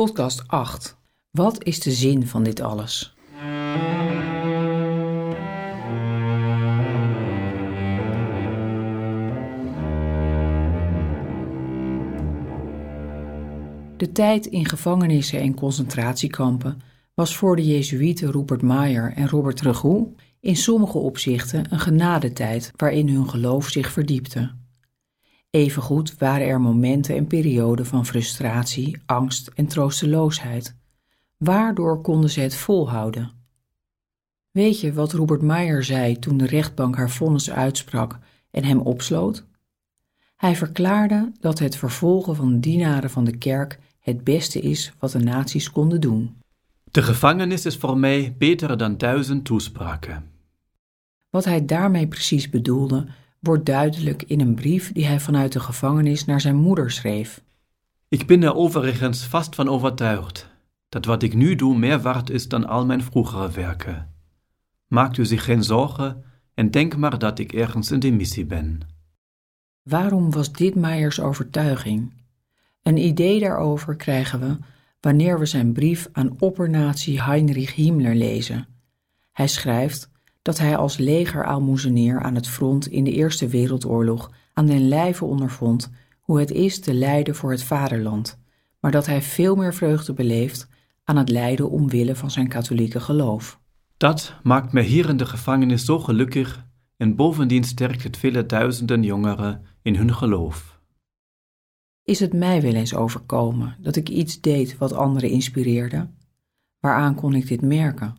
Podcast 8. Wat is de zin van dit alles? De tijd in gevangenissen en concentratiekampen was voor de Jezuïeten Rupert Mayer en Robert Regoux in sommige opzichten een genadetijd waarin hun geloof zich verdiepte. Evengoed waren er momenten en perioden van frustratie, angst en troosteloosheid. Waardoor konden ze het volhouden? Weet je wat Robert Meyer zei toen de rechtbank haar vonnis uitsprak en hem opsloot? Hij verklaarde dat het vervolgen van dienaren van de kerk het beste is wat de naties konden doen. De gevangenis is voor mij beter dan duizend toespraken. Wat hij daarmee precies bedoelde, wordt duidelijk in een brief die hij vanuit de gevangenis naar zijn moeder schreef. Ik ben er overigens vast van overtuigd dat wat ik nu doe meer waard is dan al mijn vroegere werken. Maakt u zich geen zorgen en denk maar dat ik ergens in de missie ben. Waarom was dit Meijers overtuiging? Een idee daarover krijgen we wanneer we zijn brief aan oppernazi Heinrich Himmler lezen. Hij schrijft dat hij als legeraalmoezenier aan het front in de Eerste Wereldoorlog aan den lijve ondervond hoe het is te lijden voor het vaderland, maar dat hij veel meer vreugde beleeft aan het lijden omwille van zijn katholieke geloof. Dat maakt me hier in de gevangenis zo gelukkig en bovendien sterkt het vele duizenden jongeren in hun geloof. Is het mij wel eens overkomen dat ik iets deed wat anderen inspireerde? Waaraan kon ik dit merken?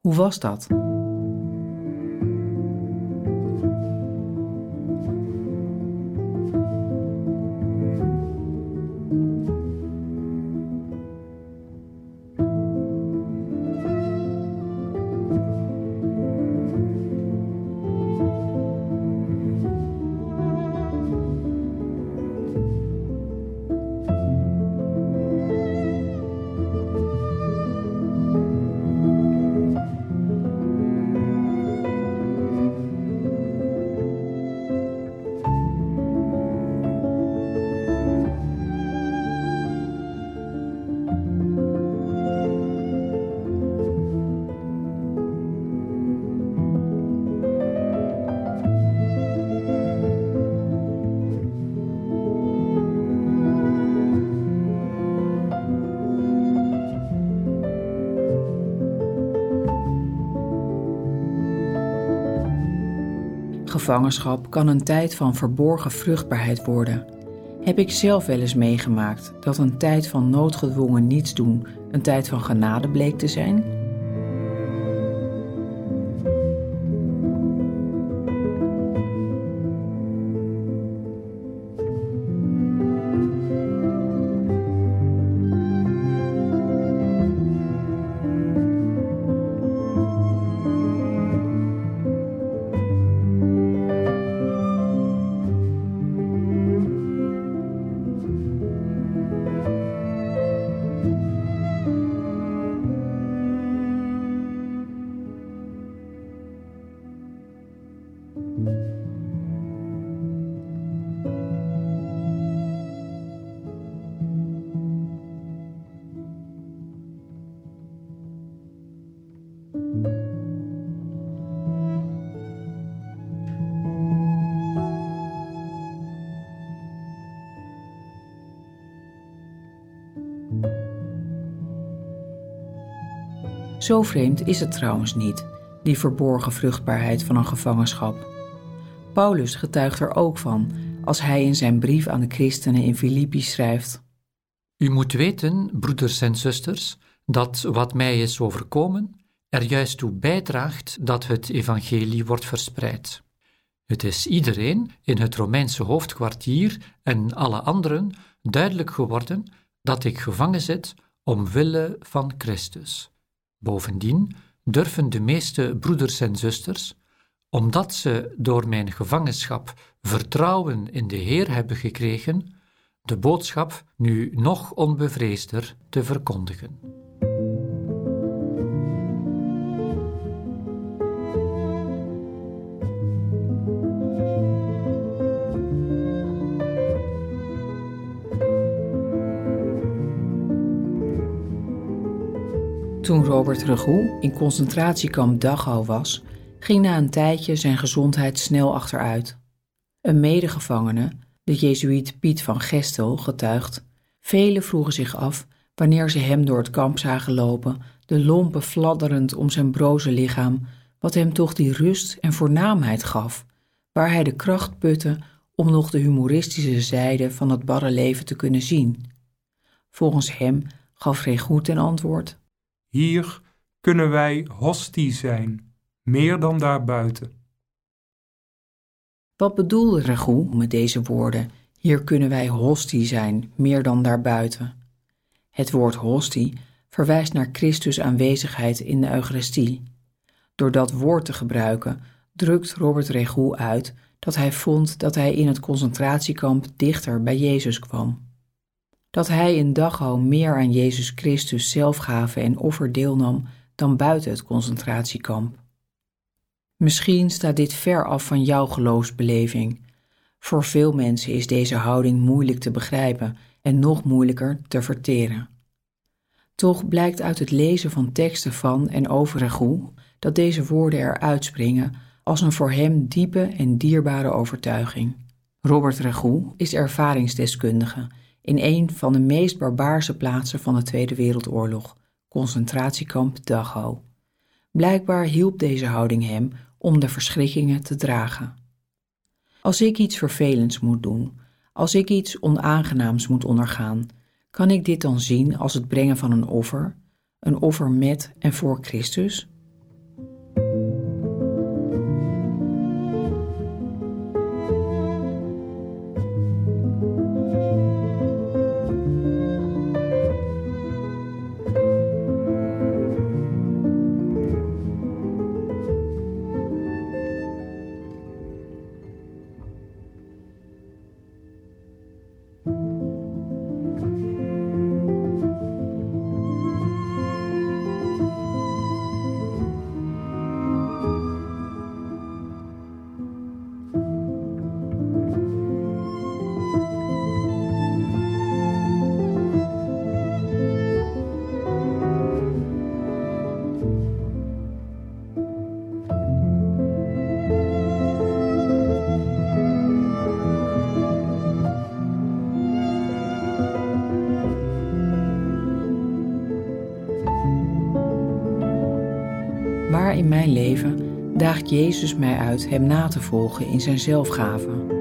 Hoe was dat? Gevangenschap kan een tijd van verborgen vruchtbaarheid worden. Heb ik zelf wel eens meegemaakt dat een tijd van noodgedwongen nietsdoen een tijd van genade bleek te zijn? Zo vreemd is het trouwens niet, die verborgen vruchtbaarheid van een gevangenschap. Paulus getuigt er ook van als hij in zijn brief aan de christenen in Filippi schrijft: U moet weten, broeders en zusters, dat wat mij is overkomen er juist toe bijdraagt dat het evangelie wordt verspreid. Het is iedereen in het Romeinse hoofdkwartier en alle anderen duidelijk geworden dat ik gevangen zit omwille van Christus. Bovendien durven de meeste broeders en zusters, omdat ze door mijn gevangenschap vertrouwen in de Heer hebben gekregen, de boodschap nu nog onbevreesder te verkondigen. Toen Robert Regoe in concentratiekamp Dachau was, ging na een tijdje zijn gezondheid snel achteruit. Een medegevangene, de Jezuïet Piet van Gestel, getuigt: Velen vroegen zich af wanneer ze hem door het kamp zagen lopen, de lompen fladderend om zijn broze lichaam, wat hem toch die rust en voornaamheid gaf, waar hij de kracht putte om nog de humoristische zijde van het barre leven te kunnen zien. Volgens hem gaf Regoed ten antwoord: Hier kunnen wij hostie zijn, meer dan daarbuiten. Wat bedoelde Regoed met deze woorden? Hier kunnen wij hostie zijn, meer dan daarbuiten. Het woord hostie verwijst naar Christus aanwezigheid in de Eucharistie. Door dat woord te gebruiken drukt Robert Regoe uit dat hij vond dat hij in het concentratiekamp dichter bij Jezus kwam. Dat hij in Dachau meer aan Jezus Christus zelfgave en offer deelnam dan buiten het concentratiekamp. Misschien staat dit ver af van jouw geloofsbeleving. Voor veel mensen is deze houding moeilijk te begrijpen en nog moeilijker te verteren. Toch blijkt uit het lezen van teksten van en over Regoe dat deze woorden eruit springen als een voor hem diepe en dierbare overtuiging. Robert Regoe is ervaringsdeskundige in een van de meest barbaarse plaatsen van de Tweede Wereldoorlog, concentratiekamp Dachau. Blijkbaar hielp deze houding hem om de verschrikkingen te dragen. Als ik iets vervelends moet doen, als ik iets onaangenaams moet ondergaan, kan ik dit dan zien als het brengen van een offer, een offer met en voor Christus? In mijn leven daagt Jezus mij uit Hem na te volgen in Zijn zelfgave?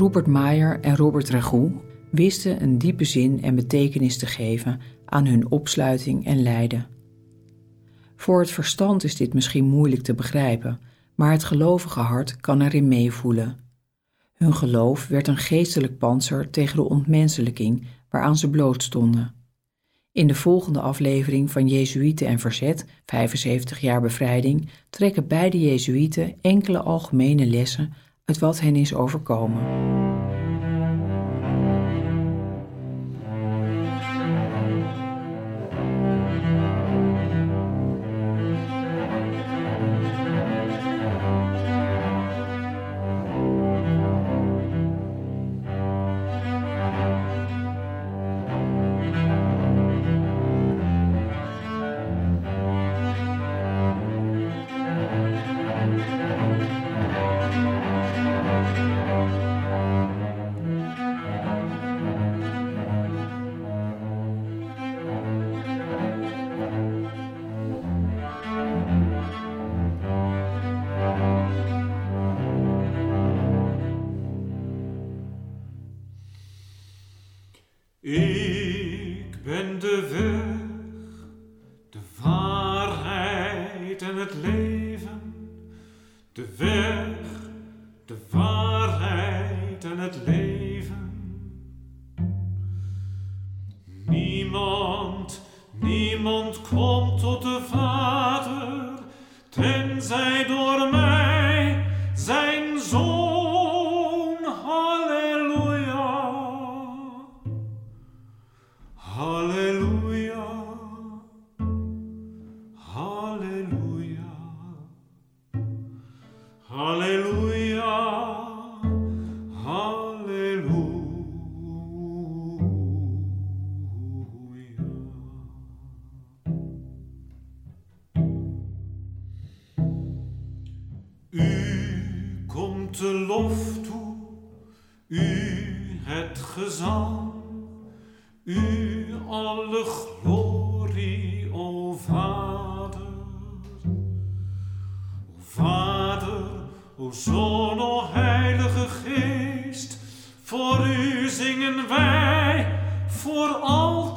Rupert Meyer en Robert Ragout wisten een diepe zin en betekenis te geven aan hun opsluiting en lijden. Voor het verstand is dit misschien moeilijk te begrijpen, maar het gelovige hart kan erin meevoelen. Hun geloof werd een geestelijk panzer tegen de ontmenselijking waaraan ze blootstonden. In de volgende aflevering van Jezuïeten en Verzet, 75 jaar bevrijding, trekken beide Jezuïeten enkele algemene lessen uit wat hen is overkomen. De de lof toe, u het gezang, u alle glorie, o Vader. O Vader, o Zoon, o Heilige Geest, voor u zingen wij voor al